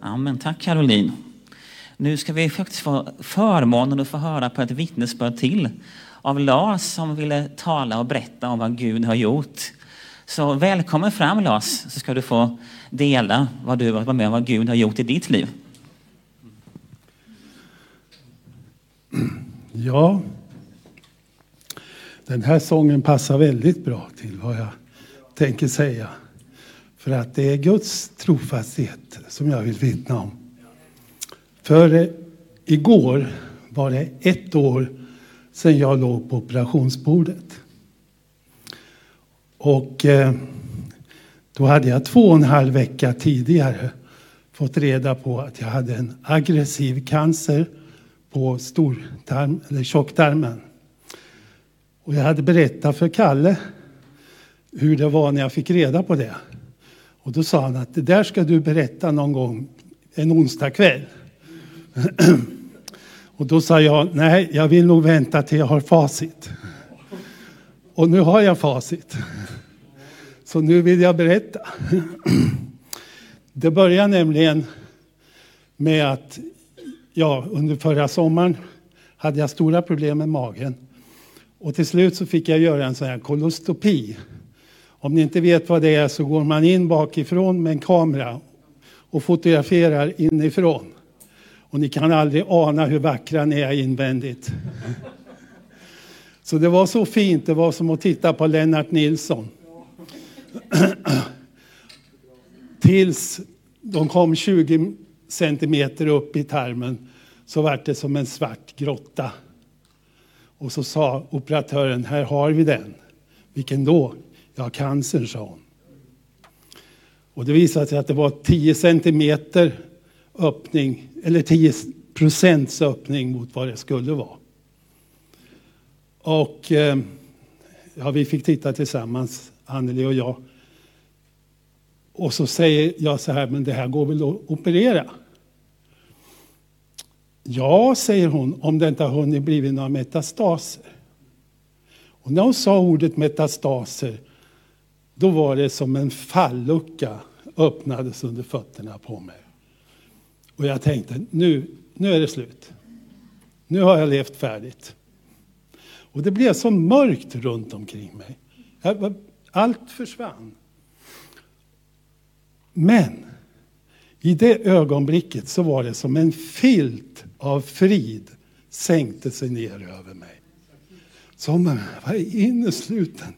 Ja, men tack Caroline. Nu ska vi faktiskt få förmånen att få höra på ett vittnesbörd till av Lars som ville tala och berätta om vad Gud har gjort. Så välkommen fram Lars, så ska du få dela vad du varit med om vad Gud har gjort i ditt liv. Ja, den här sången passar väldigt bra till vad jag tänker säga. För att det är Guds trofasthet som jag vill vittna om. För eh, igår var det ett år sedan jag låg på operationsbordet. Och eh, då hade jag två och en halv vecka tidigare fått reda på att jag hade en aggressiv cancer på stortarm, eller tjocktarmen. Och jag hade berättat för Kalle hur det var när jag fick reda på det. Och då sa han att det där ska du berätta någon gång en onsdagkväll. Och då sa jag, nej, jag vill nog vänta till jag har facit. Och nu har jag facit. Så nu vill jag berätta. Det börjar nämligen med att ja, under förra sommaren hade jag stora problem med magen. Och till slut så fick jag göra en sån här kolostopi. Om ni inte vet vad det är så går man in bakifrån med en kamera och fotograferar inifrån. Och ni kan aldrig ana hur vackra ni är invändigt. Så det var så fint, det var som att titta på Lennart Nilsson. Tills de kom 20 centimeter upp i tarmen så var det som en svart grotta. Och så sa operatören, här har vi den. Vilken då? Ja, cancern, sa hon. Och det visade sig att det var 10 centimeter öppning, eller 10 procents öppning mot vad det skulle vara. Och eh, ja, vi fick titta tillsammans, Anneli och jag. Och så säger jag så här, men det här går väl att operera? Ja, säger hon, om det inte har hunnit blivit några metastaser. Och när hon sa ordet metastaser, då var det som en fallucka öppnades under fötterna på mig. Och jag tänkte, nu, nu är det slut. Nu har jag levt färdigt. Och det blev så mörkt runt omkring mig. Allt försvann. Men i det ögonblicket så var det som en filt av frid sänkte sig ner över mig. Som var innesluten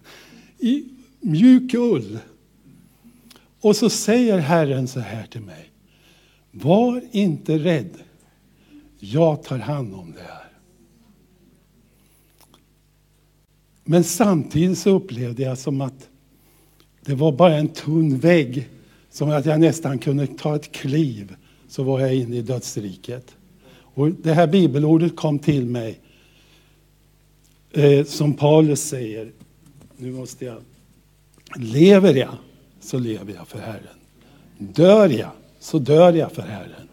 i mjuk ull. Och så säger Herren så här till mig. Var inte rädd. Jag tar hand om det här. Men samtidigt så upplevde jag som att det var bara en tunn vägg. Som att jag nästan kunde ta ett kliv så var jag inne i dödsriket. Och det här bibelordet kom till mig eh, som Paulus säger. Nu måste jag. Lever jag så lever jag för Herren. Dör jag så dör jag för Herren.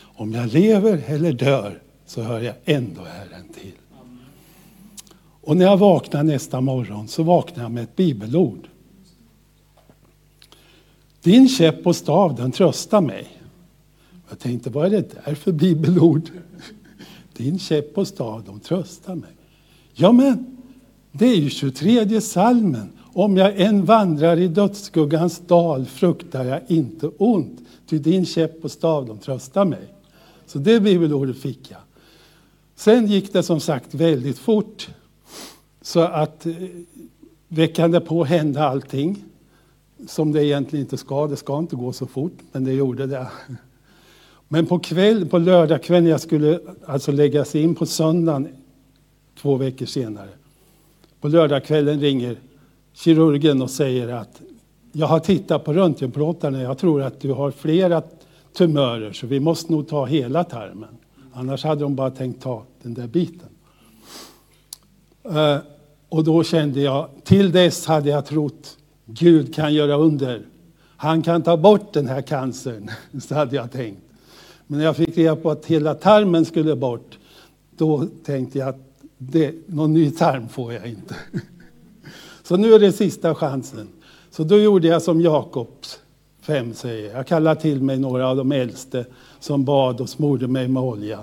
Om jag lever eller dör så hör jag ändå Herren till. Och när jag vaknar nästa morgon så vaknar jag med ett bibelord. Din käpp och stav den tröstar mig. Jag tänkte, vad är det där för bibelord? Din käpp och stav, de tröstar mig. Ja, men det är ju 23 salmen. Om jag än vandrar i dödsskuggans dal fruktar jag inte ont, ty din käpp och stav, de tröstar mig. Så det bibelordet fick jag. Sen gick det som sagt väldigt fort. Så att eh, veckan därpå hände allting som det egentligen inte ska. Det ska inte gå så fort, men det gjorde det. Men på, kväll, på lördagskvällen, jag skulle alltså läggas in på söndagen två veckor senare. På lördagskvällen ringer kirurgen och säger att jag har tittat på röntgenplåtarna, jag tror att du har flera tumörer så vi måste nog ta hela tarmen. Annars hade de bara tänkt ta den där biten. Eh, och då kände jag, till dess hade jag trott Gud kan göra under. Han kan ta bort den här cancern, så hade jag tänkt. Men när jag fick reda på att hela tarmen skulle bort, då tänkte jag att det, någon ny tarm får jag inte. Så nu är det sista chansen. Så då gjorde jag som Jakobs fem säger jag. Kallade till mig några av de äldste som bad och smorde mig med olja.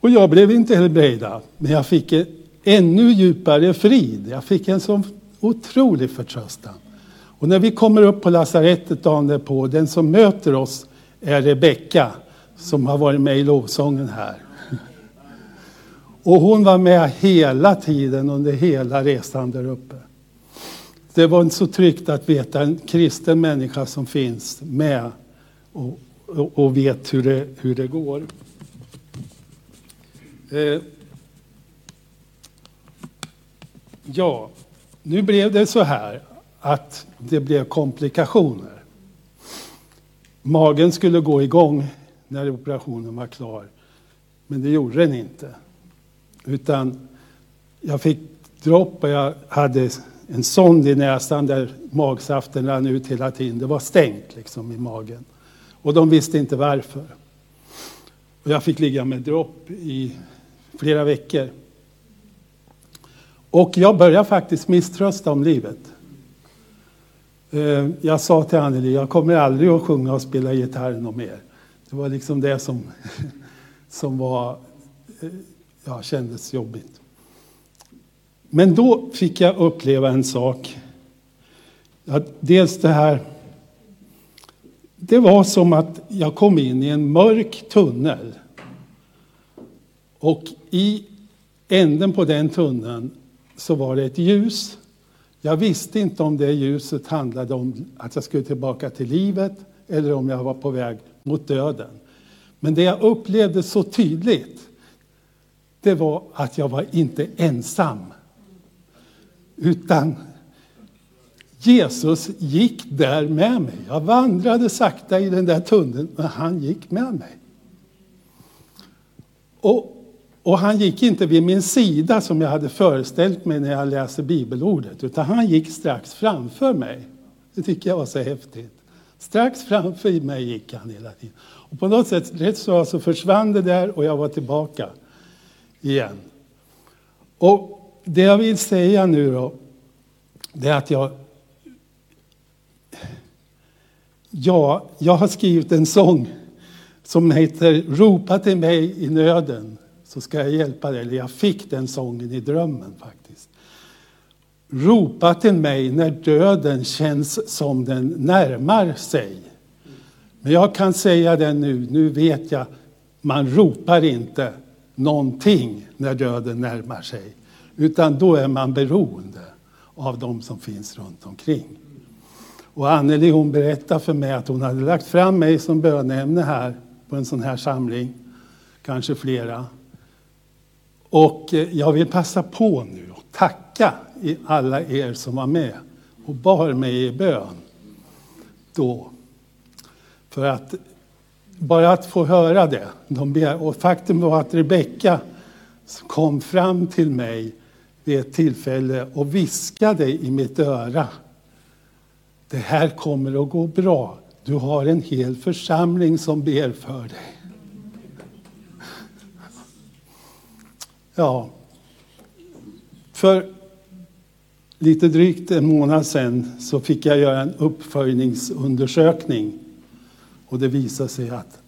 Och jag blev inte helbrägdad, men jag fick en ännu djupare frid. Jag fick en sån otrolig förtröstan. Och när vi kommer upp på lasarettet dagen därpå, den som möter oss är Rebecka som har varit med i lovsången här. Och hon var med hela tiden under hela resan där uppe. Det var inte så tryggt att veta en kristen människa som finns med och, och, och vet hur det, hur det går. Eh, ja, nu blev det så här att det blev komplikationer. Magen skulle gå igång när operationen var klar, men det gjorde den inte. Utan jag fick dropp och jag hade en sond i näsan där magsaften rann ut hela tiden. Det var stängt liksom i magen. Och de visste inte varför. Och jag fick ligga med dropp i flera veckor. Och jag började faktiskt misströsta om livet. Eh, jag sa till Anneli, jag kommer aldrig att sjunga och spela gitarr något mer. Det var liksom det som, som var, eh, ja, kändes jobbigt. Men då fick jag uppleva en sak. dels det här. Det var som att jag kom in i en mörk tunnel. Och i änden på den tunneln så var det ett ljus. Jag visste inte om det ljuset handlade om att jag skulle tillbaka till livet eller om jag var på väg mot döden. Men det jag upplevde så tydligt, det var att jag var inte ensam. Utan Jesus gick där med mig. Jag vandrade sakta i den där tunneln, men han gick med mig. Och, och han gick inte vid min sida som jag hade föreställt mig när jag läste bibelordet, utan han gick strax framför mig. Det tycker jag var så häftigt. Strax framför mig gick han hela tiden. Och på något sätt, rätt så, så försvann det där och jag var tillbaka igen. Och det jag vill säga nu då, det är att jag... Ja, jag har skrivit en sång som heter Ropa till mig i nöden så ska jag hjälpa dig. Eller jag fick den sången i drömmen faktiskt. Ropa till mig när döden känns som den närmar sig. Men jag kan säga det nu, nu vet jag, man ropar inte någonting när döden närmar sig. Utan då är man beroende av de som finns runt omkring. Och Anneli hon berättade för mig att hon hade lagt fram mig som bönämne här på en sån här samling, kanske flera. Och eh, jag vill passa på nu och tacka alla er som var med och bar mig i bön då. För att bara att få höra det. De och faktum var att Rebecka kom fram till mig vid ett tillfälle och viskade i mitt öra. Det här kommer att gå bra. Du har en hel församling som ber för dig. Ja, för lite drygt en månad sedan så fick jag göra en uppföljningsundersökning och det visade sig att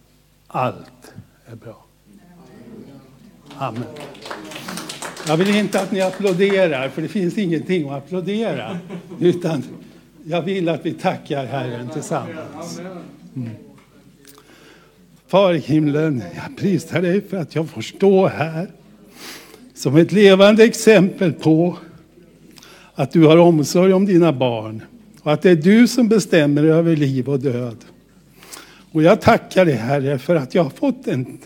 allt är bra. Amen. Jag vill inte att ni applåderar, för det finns ingenting att applådera. Utan jag vill att vi tackar Herren tillsammans. Mm. Far i himlen, jag prisar dig för att jag får stå här som ett levande exempel på att du har omsorg om dina barn och att det är du som bestämmer över liv och död. Och jag tackar dig Herre för att jag har fått en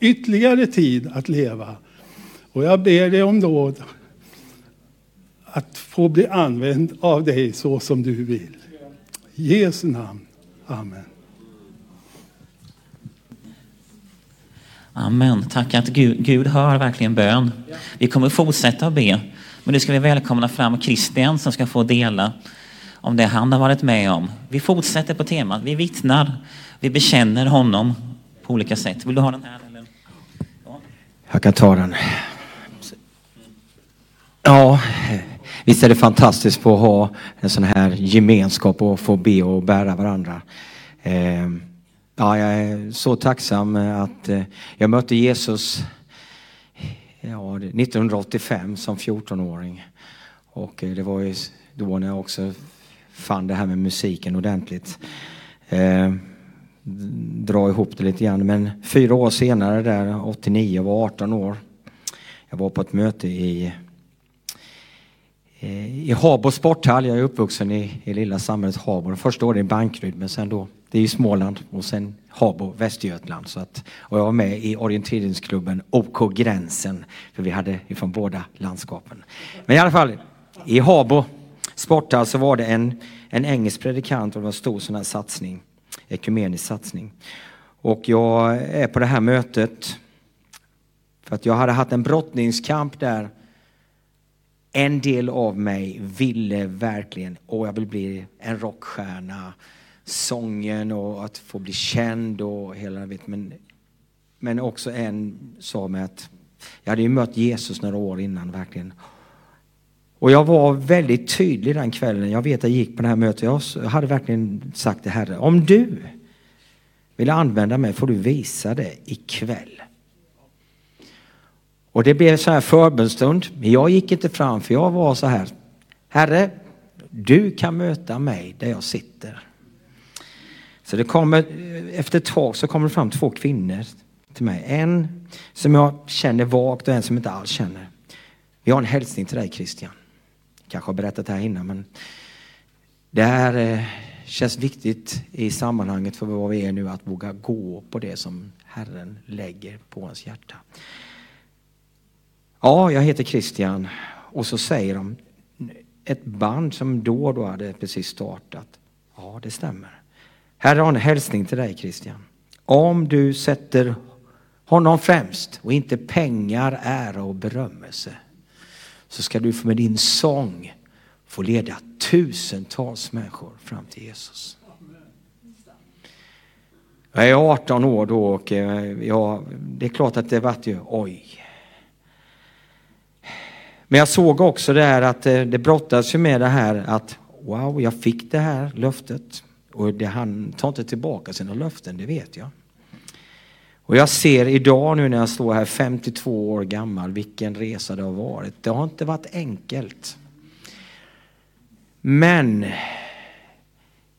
ytterligare tid att leva och jag ber dig om nåd att få bli använd av dig så som du vill. I Jesu namn. Amen. Amen. Tack att Gud, Gud hör verkligen bön. Vi kommer fortsätta att be. Men nu ska vi välkomna fram Christian som ska få dela om det han har varit med om. Vi fortsätter på temat. Vi vittnar. Vi bekänner honom på olika sätt. Vill du ha den här? Eller? Ja. Jag kan ta den. Ja, Visst är det fantastiskt att ha en sån här gemenskap och få be och bära varandra. Ehm, ja, jag är så tacksam att eh, jag mötte Jesus ja, 1985 som 14-åring. Och eh, det var ju då när jag också fann det här med musiken ordentligt. Eh, dra ihop det lite grann. Men fyra år senare, där 89, jag var 18 år. Jag var på ett möte i Eh, i Habo sporthall. Jag är uppvuxen i, i lilla samhället Habo. Första året i Bankryd men sen då, det är ju Småland och sen Habo, Västergötland. Så att, och jag var med i orienteringsklubben OK Gränsen. För vi hade ifrån båda landskapen. Men i alla fall, i Habo sporthall så var det en, en engelsk predikant och det var en stor sån här satsning. Ekumenisk satsning. Och jag är på det här mötet för att jag hade haft en brottningskamp där en del av mig ville verkligen, och jag vill bli en rockstjärna, sången och att få bli känd och hela vet, men, men också en sa mig att jag hade ju mött Jesus några år innan verkligen. Och jag var väldigt tydlig den kvällen. Jag vet att jag gick på det här mötet. Jag hade verkligen sagt till Herre, om du vill använda mig får du visa det ikväll. Och det blev så här förbönstund. Men jag gick inte fram för jag var så här. Herre, du kan möta mig där jag sitter. Så det kommer, efter ett tag så kommer det fram två kvinnor till mig. En som jag känner vagt och en som jag inte alls känner. Vi har en hälsning till dig Christian. Kanske har berättat det här innan men det här eh, känns viktigt i sammanhanget för vad vi är nu att våga gå på det som Herren lägger på ens hjärta. Ja, jag heter Christian. Och så säger de ett band som då och då hade precis startat. Ja, det stämmer. Här har en hälsning till dig Christian. Om du sätter honom främst och inte pengar, ära och berömmelse så ska du med din sång få leda tusentals människor fram till Jesus. Jag är 18 år då och eh, ja, det är klart att det vart ju oj. Men jag såg också det här att eh, det brottas ju med det här att wow, jag fick det här löftet. Och det, han tar inte tillbaka sina löften, det vet jag. Och jag ser idag nu när jag står här 52 år gammal vilken resa det har varit. Det har inte varit enkelt. Men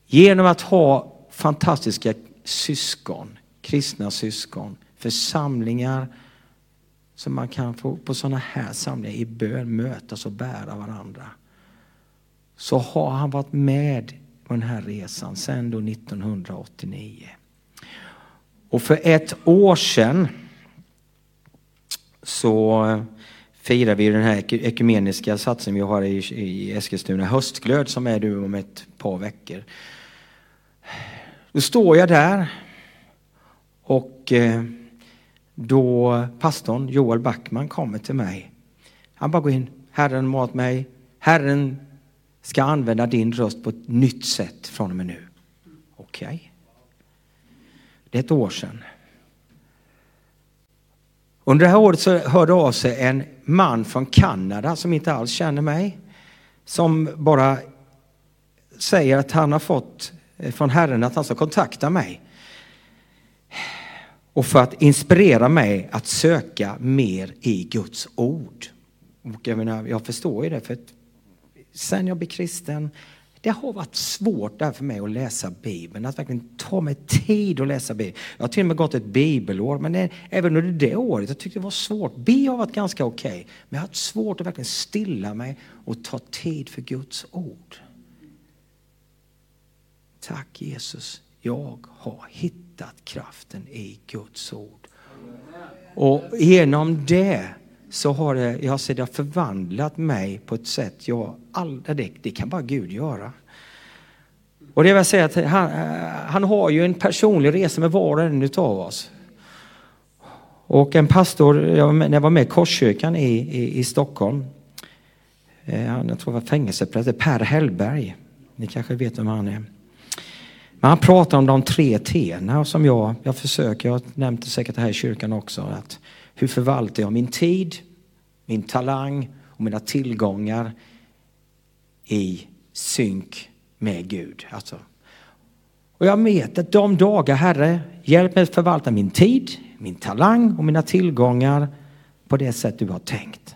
genom att ha fantastiska syskon, kristna syskon, församlingar så man kan få på sådana här samlingar i bön mötas och bära varandra. Så har han varit med på den här resan sedan då 1989. Och för ett år sedan så eh, firar vi den här ekumeniska satsningen vi har i, Eskilstuna, höstglöd som är nu om ett par veckor. Då står jag där och eh, då pastorn Joel Backman kommer till mig. Han bara går in. Herren mat mig. Herren ska använda din röst på ett nytt sätt från och med nu. Okej. Okay. Det är ett år sedan. Under det här året så hörde av sig en man från Kanada som inte alls känner mig. Som bara säger att han har fått eh, från Herren att han ska kontakta mig och för att inspirera mig att söka mer i Guds ord. Och jag, menar, jag förstår ju det, för att sen jag blev kristen, det har varit svårt där för mig att läsa Bibeln, att verkligen ta mig tid att läsa Bibeln. Jag har till och med gått ett bibelår, men det, även under det året, jag tyckte det var svårt. B har varit ganska okej, okay, men jag har haft svårt att verkligen stilla mig och ta tid för Guds ord. Tack Jesus, jag har hittat hittat kraften i Guds ord. Och genom det så har det, jag ser det förvandlat mig på ett sätt jag aldrig, det, det kan bara Gud göra. Och det vill säga att han, eh, han har ju en personlig resa med var och en utav oss. Och en pastor, när jag var med i Korskyrkan i, i, i Stockholm, eh, jag tror det var fängelsepräst, Per Hellberg. Ni kanske vet vem han är. Men han pratar om de tre t som jag, jag försöker, jag har nämnt det säkert här i kyrkan också, att hur förvaltar jag min tid, min talang och mina tillgångar i synk med Gud. Alltså. Och jag vet att de dagar, Herre, hjälp mig att förvalta min tid, min talang och mina tillgångar på det sätt du har tänkt.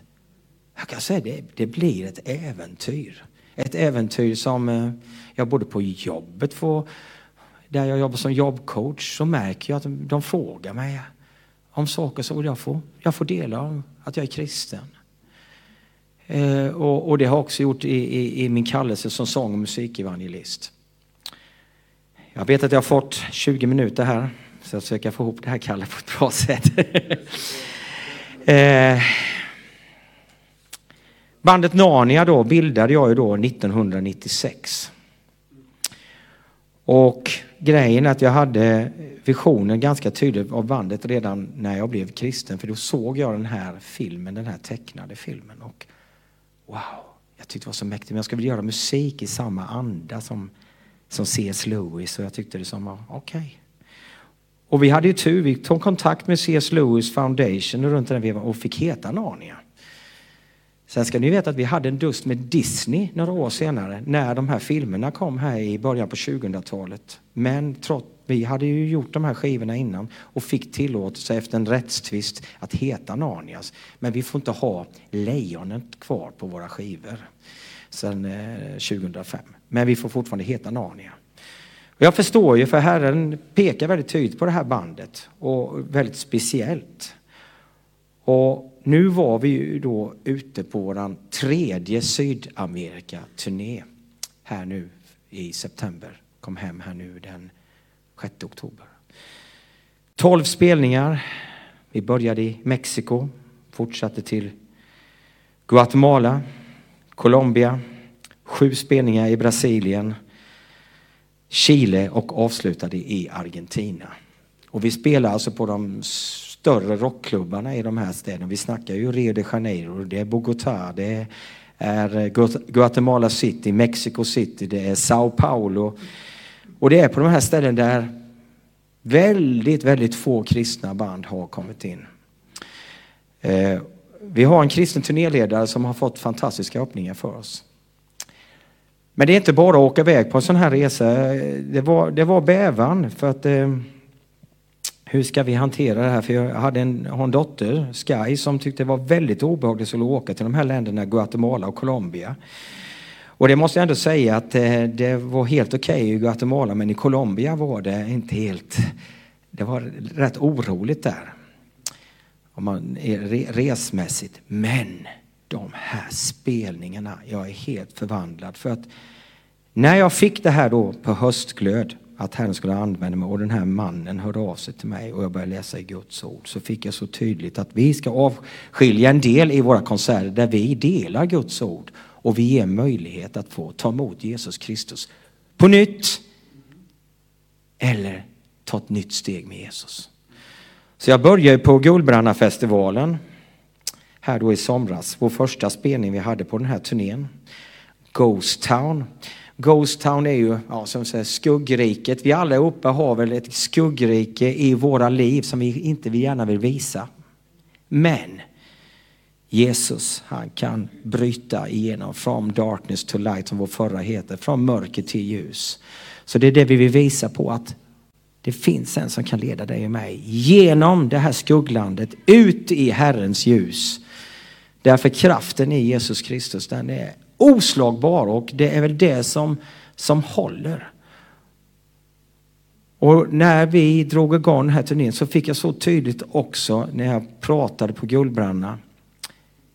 Jag kan säga det, det blir ett äventyr. Ett äventyr som eh, jag både på jobbet får, där jag jobbar som jobbcoach, så märker jag att de frågar mig om saker som jag får, jag får dela om att jag är kristen. Eh, och, och, det har jag också gjort i, i, i, min kallelse som sång och musikevangelist. Jag vet att jag har fått 20 minuter här, så jag försöker få ihop det här Kalle på ett bra sätt. eh, bandet Narnia då bildade jag ju då 1996. Och grejen är att jag hade visionen ganska tydligt av bandet redan när jag blev kristen. För då såg jag den här filmen, den här tecknade filmen. Och wow, jag tyckte det var så mäktigt. Men jag skulle vilja göra musik i samma anda som, som C.S. Lewis. Och jag tyckte det som var okej. Okay. Och vi hade ju tur, vi tog kontakt med C.S. Lewis Foundation runt den vevan och fick heta Narnia. Sen ska ni veta att vi hade en dust med Disney några år senare när de här filmerna kom här i början på 2000-talet. Men trots, vi hade ju gjort de här skivorna innan och fick tillåtelse efter en rättstvist att heta Narnias. Men vi får inte ha lejonet kvar på våra skivor sen eh, 2005. Men vi får fortfarande heta Narnia. Jag förstår ju, för Herren pekar väldigt tydligt på det här bandet och väldigt speciellt. Och nu var vi ju då ute på vår tredje Sydamerika-turné här nu i september. Kom hem här nu den 6 oktober. 12 spelningar. Vi började i Mexiko, fortsatte till Guatemala, Colombia, sju spelningar i Brasilien, Chile och avslutade i Argentina. Och vi spelar alltså på de större rockklubbarna i de här städerna. Vi snackar ju Rio de Janeiro, det är Bogotá, det är eh, Guatemala City, Mexico City, det är Sao Paulo. Och det är på de här ställena där väldigt, väldigt få kristna band har kommit in. Eh, vi har en kristen turnéledare som har fått fantastiska öppningar för oss. Men det är inte bara att åka iväg på en sån här resa. Eh, det var, det var bävan för att eh, hur ska vi hantera det här? För jag hade en, har en dotter, Sky, som tyckte det var väldigt obehagligt att åka till de här länderna, Guatemala och Colombia. Och det måste jag ändå säga att det, det var helt okej okay i Guatemala, men i Colombia var det inte helt... Det var rätt oroligt där. Om man är resmässigt. Men de här spelningarna, jag är helt förvandlad. För att när jag fick det här då på höstglöd att Herren skulle använda mig och den här mannen hörde av sig till mig och jag började läsa i Guds ord så fick jag så tydligt att vi ska avskilja en del i våra konserter där vi delar Guds ord och vi ger möjlighet att få ta emot Jesus Kristus på nytt eller ta ett nytt steg med Jesus. Så jag började på Guldbrannafestivalen här då i somras, vår första spelning vi hade på den här turnén. Ghost Town. Ghost Town är ju ja, som säger, skuggriket. Vi allihopa har väl ett skuggrike i våra liv som vi inte vi gärna vill visa. Men Jesus, han kan bryta igenom from darkness to light som vår förra heter, från mörker till ljus. Så det är det vi vill visa på att det finns en som kan leda dig och mig genom det här skugglandet ut i Herrens ljus. Därför kraften i Jesus Kristus, den är oslagbar och det är väl det som, som håller. Och när vi drog igång den här turnén så fick jag så tydligt också när jag pratade på Guldbranna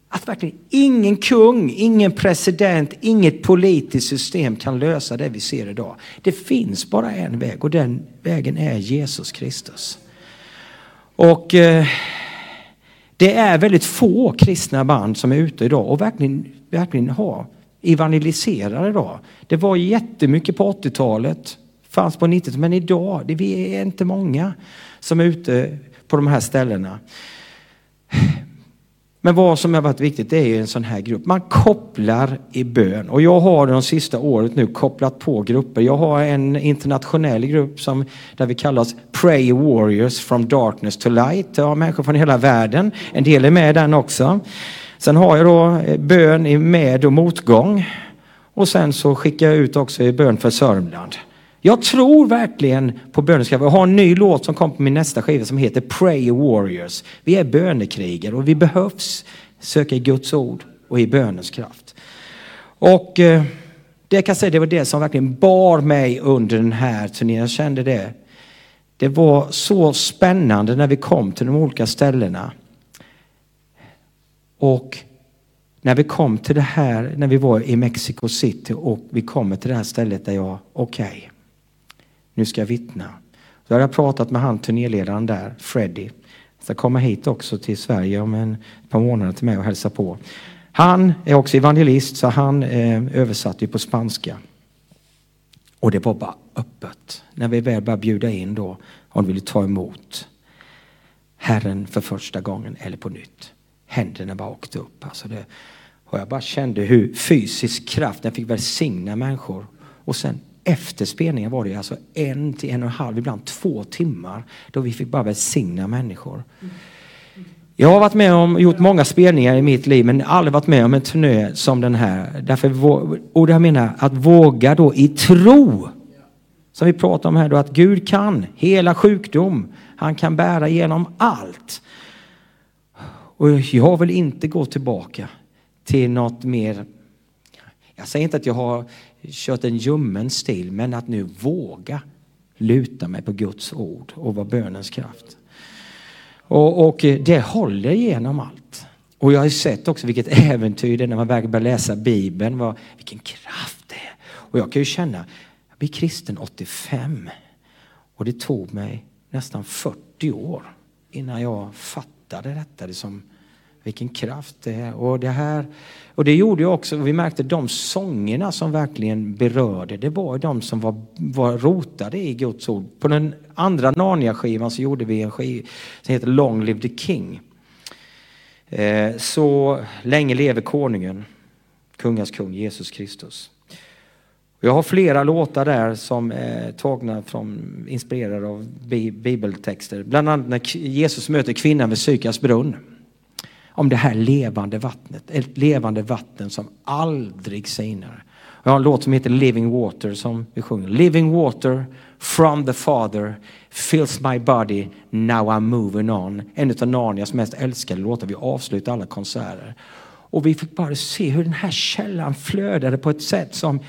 att verkligen ingen kung, ingen president, inget politiskt system kan lösa det vi ser idag. Det finns bara en väg och den vägen är Jesus Kristus. Och eh, det är väldigt få kristna band som är ute idag och verkligen, verkligen har evangeliserar då. Det var jättemycket på 80-talet, fanns på 90-talet, men idag, det, vi är inte många som är ute på de här ställena. Men vad som har varit viktigt det är ju en sån här grupp. Man kopplar i bön. Och jag har de sista året nu kopplat på grupper. Jag har en internationell grupp som, där vi kallar oss Pray Warriors from Darkness to Light. Det har människor från hela världen. En del är med i den också. Sen har jag då eh, bön i med och motgång. Och sen så skickar jag ut också i bön för Sörmland. Jag tror verkligen på bönekraft. Jag har en ny låt som kom på min nästa skiva som heter Pray Warriors. Vi är bönekrigare och vi behövs söka i Guds ord och i bönens kraft. Och eh, det jag kan säga, det var det som verkligen bar mig under den här turnén. Jag kände det. Det var så spännande när vi kom till de olika ställena. Och när vi kom till det här, när vi var i Mexico City och vi kommer till det här stället där jag, okej, okay, nu ska jag vittna. Då har jag pratat med han turnéledaren där, Freddy. Ska komma hit också till Sverige om en par månader till mig och hälsa på. Han är också evangelist så han eh, översatte ju på spanska. Och det var bara öppet. När vi väl började bjuda in då om du ville ta emot Herren för första gången eller på nytt. Händerna bara åkte upp. Alltså det, och jag bara kände hur fysisk kraft, den fick välsigna människor. Och sen efter spelningen var det alltså en till en och en halv, ibland två timmar då vi fick bara välsigna människor. Jag har varit med om, gjort många spelningar i mitt liv men aldrig varit med om en turné som den här. Därför, och det jag menar att våga då i tro. Som vi pratar om här då, att Gud kan hela sjukdom. Han kan bära igenom allt. Och jag vill inte gå tillbaka till något mer. Jag säger inte att jag har kört en ljummen stil, men att nu våga luta mig på Guds ord och vara bönens kraft. Och, och det håller genom allt. Och jag har sett också vilket äventyr det är när man väl börjar läsa Bibeln. Vad, vilken kraft det är. Och jag kan ju känna, jag blev kristen 85. Och det tog mig nästan 40 år innan jag fattade detta. Liksom, vilken kraft det är. Och det här, och det gjorde jag också, vi märkte de sångerna som verkligen berörde, det var de som var, var rotade i Guds ord. På den andra Narnia-skivan så gjorde vi en skiva som heter Long Live the King. Eh, så länge lever konungen, kungas kung Jesus Kristus. Jag har flera låtar där som är tagna från, inspirerade av bibeltexter. Bland annat när Jesus möter kvinnan vid Sykars brunn om det här levande vattnet. Ett levande vatten som aldrig sinar. Jag har en låt som heter Living Water som vi sjunger. Living water from the Father fills my body, now I'm moving on. En av Narnias mest älskade låtar. Vi avslutar alla konserter. Och vi fick bara se hur den här källan flödade på ett sätt som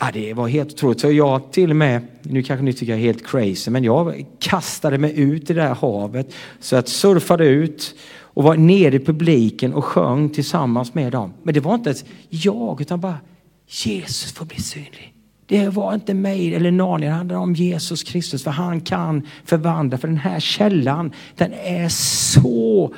Ja, det var helt otroligt. Så jag till och med, nu kanske ni tycker jag är helt crazy, men jag kastade mig ut i det här havet. Så jag surfade ut och var nere i publiken och sjöng tillsammans med dem. Men det var inte ens jag, utan bara Jesus får bli synlig. Det var inte mig eller Narnia, det handlade om Jesus Kristus. För han kan förvandla. För den här källan, den är så...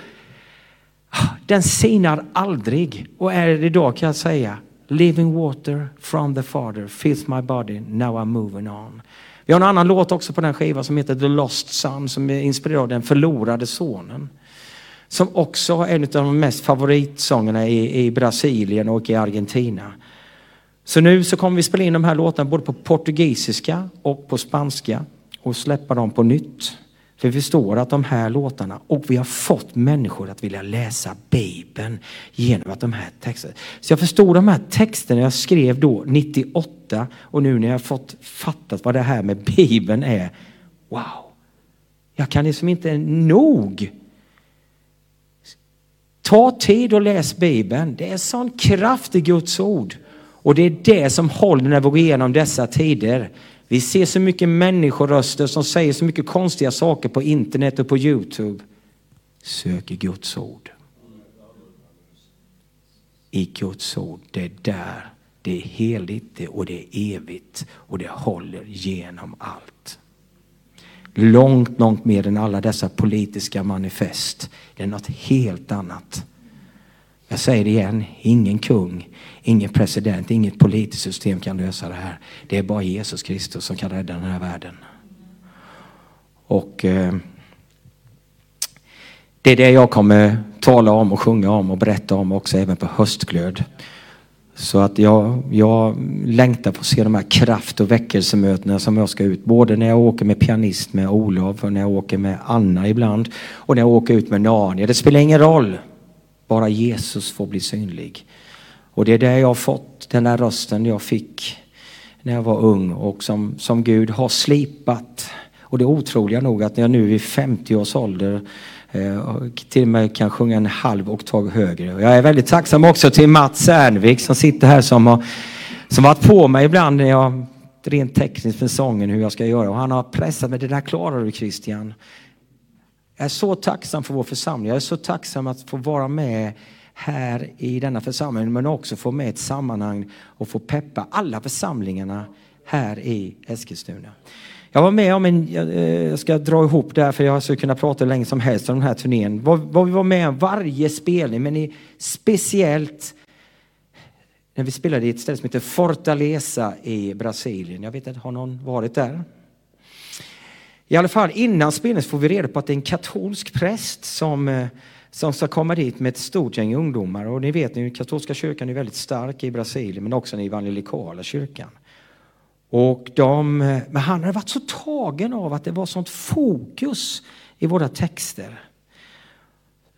Den sinar aldrig. Och är det idag kan jag säga. Living water from the Father fills my body, now I'm moving on. Vi har en annan låt också på den skivan som heter The Lost Son som är inspirerad av den förlorade sonen som också är en av de mest favoritsångerna i, i Brasilien och i Argentina. Så nu så kommer vi spela in de här låtarna både på portugisiska och på spanska och släppa dem på nytt. För vi förstår att de här låtarna, och vi har fått människor att vilja läsa Bibeln genom att de här texterna. Så jag förstod de här texterna jag skrev då 98 och nu när jag fått fattat vad det här med Bibeln är. Wow! Jag kan liksom inte nog Ta tid och läs Bibeln. Det är sån kraft i Guds ord. Och det är det som håller när vi går igenom dessa tider. Vi ser så mycket människoröster som säger så mycket konstiga saker på internet och på Youtube. Sök i Guds ord. I Guds ord, det är där. Det är heligt och det är evigt och det håller genom allt. Långt, långt mer än alla dessa politiska manifest. Det är något helt annat. Jag säger det igen, ingen kung, ingen president, inget politiskt system kan lösa det här. Det är bara Jesus Kristus som kan rädda den här världen. Och eh, det är det jag kommer tala om och sjunga om och berätta om också även på höstglöd. Så att jag, jag längtar på att se de här kraft och väckelsemötena som jag ska ut. Både när jag åker med pianist med Olof och när jag åker med Anna ibland. Och när jag åker ut med Narnia. Det spelar ingen roll. Bara Jesus får bli synlig. Och det är det jag har fått, den där rösten jag fick när jag var ung och som, som Gud har slipat. Och det är otroliga nog att när jag nu i 50 års ålder eh, till och med kan sjunga en halv oktav högre. Och jag är väldigt tacksam också till Mats Ernvik som sitter här som har som varit på mig ibland när jag rent tekniskt med sången hur jag ska göra. Och han har pressat mig. Det där klarar du Christian. Jag är så tacksam för vår församling. Jag är så tacksam att få vara med här i denna församling men också få med ett sammanhang och få peppa alla församlingarna här i Eskilstuna. Jag var med om en, jag eh, ska dra ihop det här för jag skulle kunna prata hur länge som helst om den här turnén. Vad, vi var med om varje spelning men i, speciellt när vi spelade i ett ställe som heter Fortaleza i Brasilien. Jag vet inte, har någon varit där? I alla fall innan spelningen får vi reda på att det är en katolsk präst som, eh, som ska komma dit med ett stort gäng ungdomar. Och ni vet, den katolska kyrkan är väldigt stark i Brasilien men också den evangelikala kyrkan. Och de, eh, men han hade varit så tagen av att det var sånt fokus i våra texter.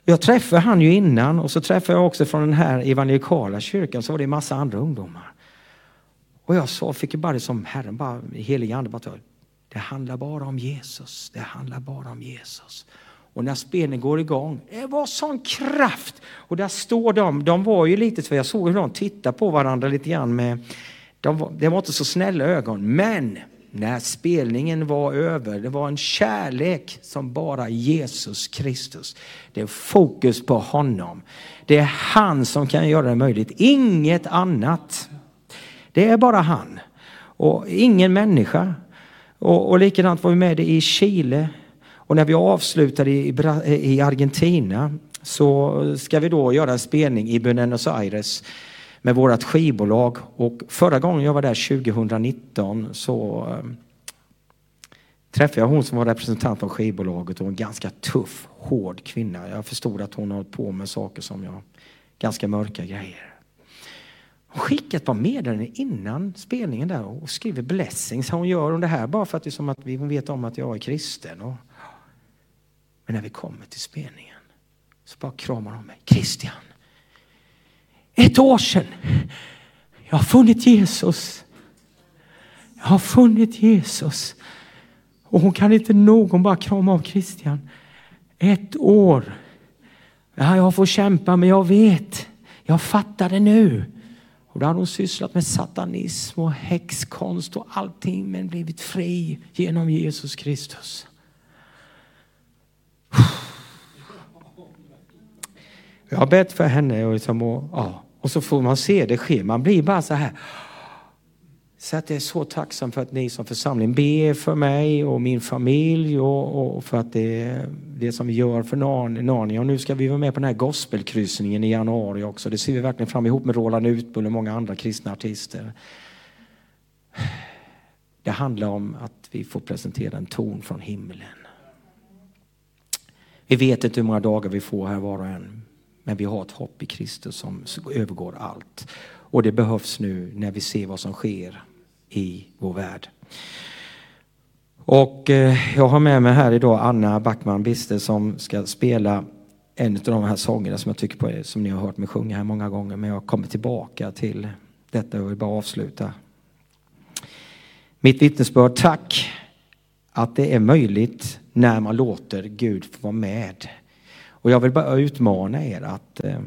Jag träffade han ju innan och så träffade jag också från den här evangelikala kyrkan så var det en massa andra ungdomar. Och jag sa, fick ju bara det som Herren, bara helig ande, bara det handlar bara om Jesus. Det handlar bara om Jesus. Och när spelningen går igång, det var sån kraft. Och där står de, de var ju lite, för jag såg hur de tittade på varandra lite grann med, de var, de var inte så snälla ögon, men när spelningen var över. Det var en kärlek som bara Jesus Kristus. Det är fokus på honom. Det är han som kan göra det möjligt, inget annat. Det är bara han och ingen människa. Och, och likadant var vi med i Chile och när vi avslutade i, eh, i Argentina så ska vi då göra en spelning i Buenos Aires med vårt skivbolag. Och förra gången jag var där 2019 så eh, träffade jag hon som var representant för skivbolaget och en ganska tuff, hård kvinna. Jag förstod att hon höll på med saker som jag, ganska mörka grejer. Hon skickar ett par meddelanden innan spelningen där och skriver blessings. Hon gör det här bara för att det är som att vi vet om att jag är kristen. Och, men när vi kommer till spelningen så bara kramar hon mig. Christian, ett år sedan. Jag har funnit Jesus. Jag har funnit Jesus. Och hon kan inte någon bara krama av Christian. Ett år. Ja, jag får kämpa men jag vet. Jag fattar det nu. Och då hade hon sysslat med satanism och häxkonst och allting men blivit fri genom Jesus Kristus. Jag har bett för henne och, liksom, och, ja, och så får man se det ske. Man blir bara så här. Så att jag är så tacksam för att ni som församling ber för mig och min familj och, och för att det, det som vi gör för Narnia. Och nu ska vi vara med på den här gospelkryssningen i januari också. Det ser vi verkligen fram emot med Roland Utbull och många andra kristna artister. Det handlar om att vi får presentera en ton från himlen. Vi vet inte hur många dagar vi får här var och en. Men vi har ett hopp i Kristus som övergår allt. Och det behövs nu när vi ser vad som sker i vår värld. Och eh, jag har med mig här idag Anna Backman Biste som ska spela en av de här sångerna som jag tycker på, som ni har hört mig sjunga här många gånger. Men jag kommer tillbaka till detta och vill bara avsluta. Mitt vittnesbörd, tack att det är möjligt när man låter Gud få vara med och jag vill bara utmana er att eh,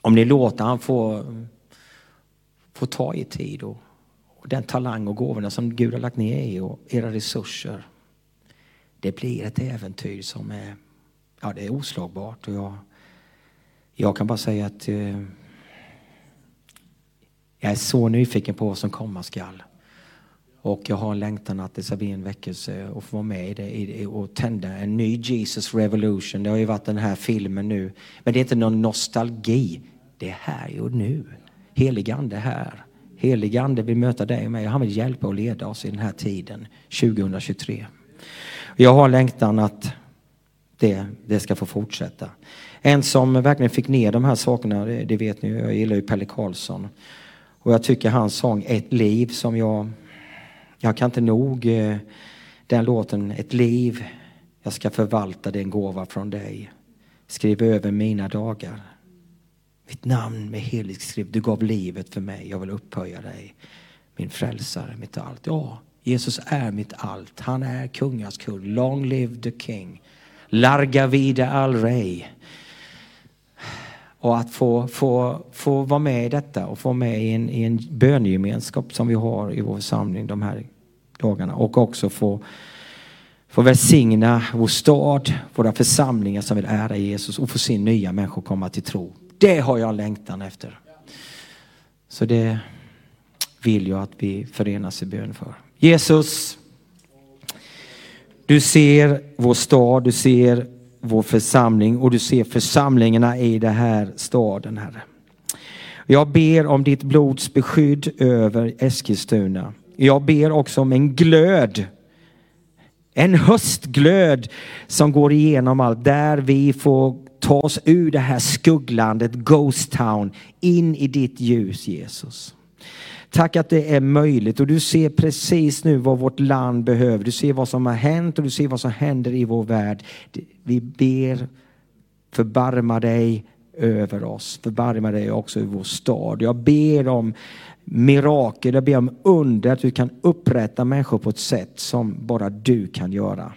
om ni låter han få, få ta er tid och, och den talang och gåvorna som Gud har lagt ner i och era resurser. Det blir ett äventyr som är, ja, det är oslagbart. Och jag, jag kan bara säga att eh, jag är så nyfiken på vad som komma skall. Och jag har en längtan att det ska bli en väckelse och få vara med i det och tända en ny Jesus Revolution. Det har ju varit den här filmen nu. Men det är inte någon nostalgi. Det är här och nu. Heligande är här. Heligande vill möta dig och mig. Han vill hjälpa och leda oss i den här tiden, 2023. Jag har längtan att det, det ska få fortsätta. En som verkligen fick ner de här sakerna, det, det vet ni, jag gillar ju Pelle Karlsson. Och jag tycker hans sång Ett liv som jag jag kan inte nog eh, den låten, ett liv, jag ska förvalta den gåva från dig. Skriv över mina dagar. Mitt namn med helig skrift. Du gav livet för mig. Jag vill upphöja dig. Min frälsare, mitt allt. Ja, Jesus är mitt allt. Han är kungars kung. Long live the king. Larga vida al rey. Och att få, få, få vara med i detta och få med i en, i en bönegemenskap som vi har i vår församling de här dagarna. Och också få, få välsigna vår stad, våra församlingar som vill ära Jesus och få se nya människor komma till tro. Det har jag längtan efter. Så det vill jag att vi förenas i bön för. Jesus, du ser vår stad, du ser vår församling och du ser församlingarna i den här staden, Herre. Jag ber om ditt blods beskydd över Eskilstuna. Jag ber också om en glöd, en höstglöd som går igenom allt, där vi får ta oss ur det här skugglandet, Ghost Town, in i ditt ljus Jesus. Tack att det är möjligt och du ser precis nu vad vårt land behöver. Du ser vad som har hänt och du ser vad som händer i vår värld. Vi ber, förbarma dig över oss. Förbarma dig också över vår stad. Jag ber om mirakel, jag ber om under, att du kan upprätta människor på ett sätt som bara du kan göra.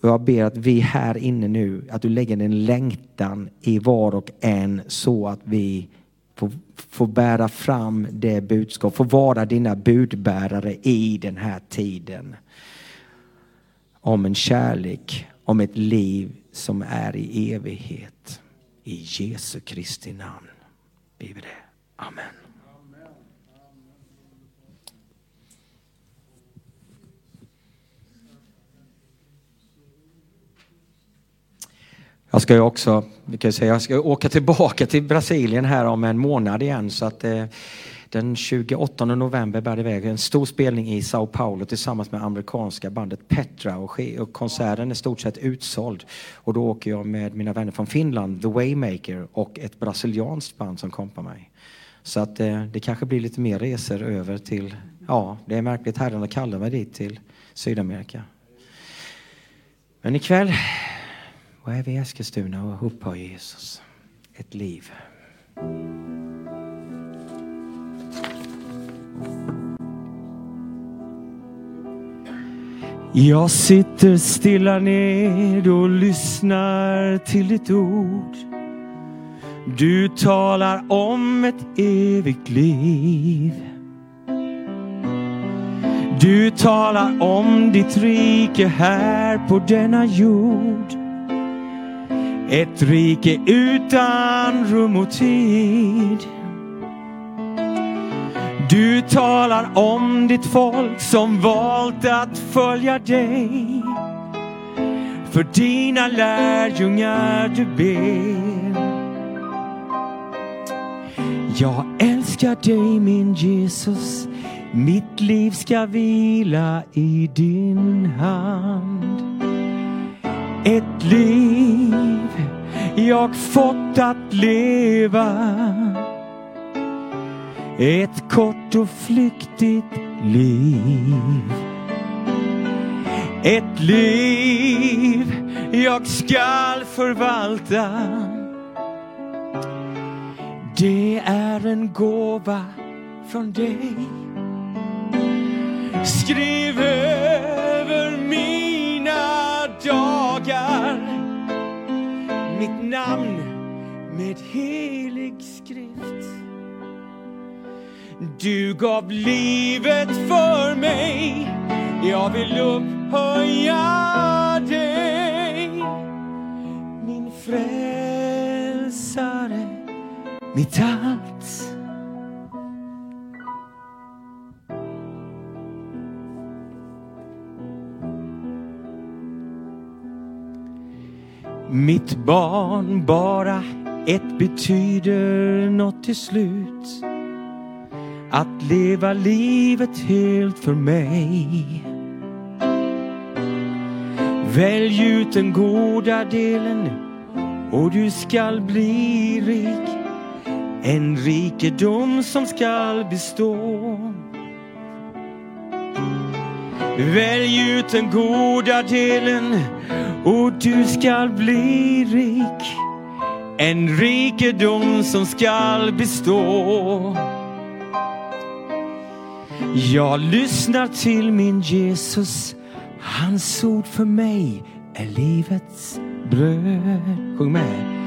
Och jag ber att vi här inne nu, att du lägger en längtan i var och en så att vi får, får bära fram det budskap, får vara dina budbärare i den här tiden. Om en kärlek, om ett liv som är i evighet. I Jesu Kristi namn ber vi det. Amen. Jag ska ju också, vi kan säga, jag ska åka tillbaka till Brasilien här om en månad igen så att eh, den 28 november bär det iväg en stor spelning i Sao Paulo tillsammans med amerikanska bandet Petra och, och konserten är stort sett utsåld. Och då åker jag med mina vänner från Finland, The Waymaker och ett brasilianskt band som kompar mig. Så att eh, det kanske blir lite mer resor över till, ja det är märkligt, herrarna kallar mig dit till Sydamerika. Men ikväll och är vi i Eskilstuna och upphöjer Jesus ett liv. Jag sitter stilla ned och lyssnar till ditt ord. Du talar om ett evigt liv. Du talar om ditt rike här på denna jord. Ett rike utan rum och tid. Du talar om ditt folk som valt att följa dig. För dina lärjungar du ber. Jag älskar dig min Jesus. Mitt liv ska vila i din hand. Ett liv jag fått att leva. Ett kort och flyktigt liv. Ett liv jag skall förvalta. Det är en gåva från dig. Skriv mitt namn med helig skrift. Du gav livet för mig, jag vill upphöja dig. Min frälsare, mitt allt. Mitt barn, bara ett betyder något till slut. Att leva livet helt för mig. Välj ut den goda delen och du skall bli rik. En rikedom som skall bestå. Välj ut den goda delen och du skall bli rik. en rikedom som skall bestå. Jag lyssnar till min Jesus, hans ord för mig är livets bröd. Sjung med.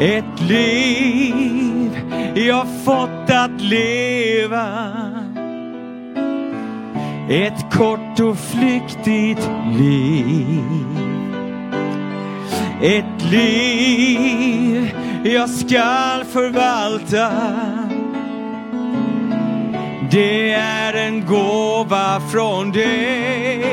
Ett liv jag fått att leva. Ett kort och flyktigt liv. Ett liv jag skall förvalta. Det är en gåva från dig.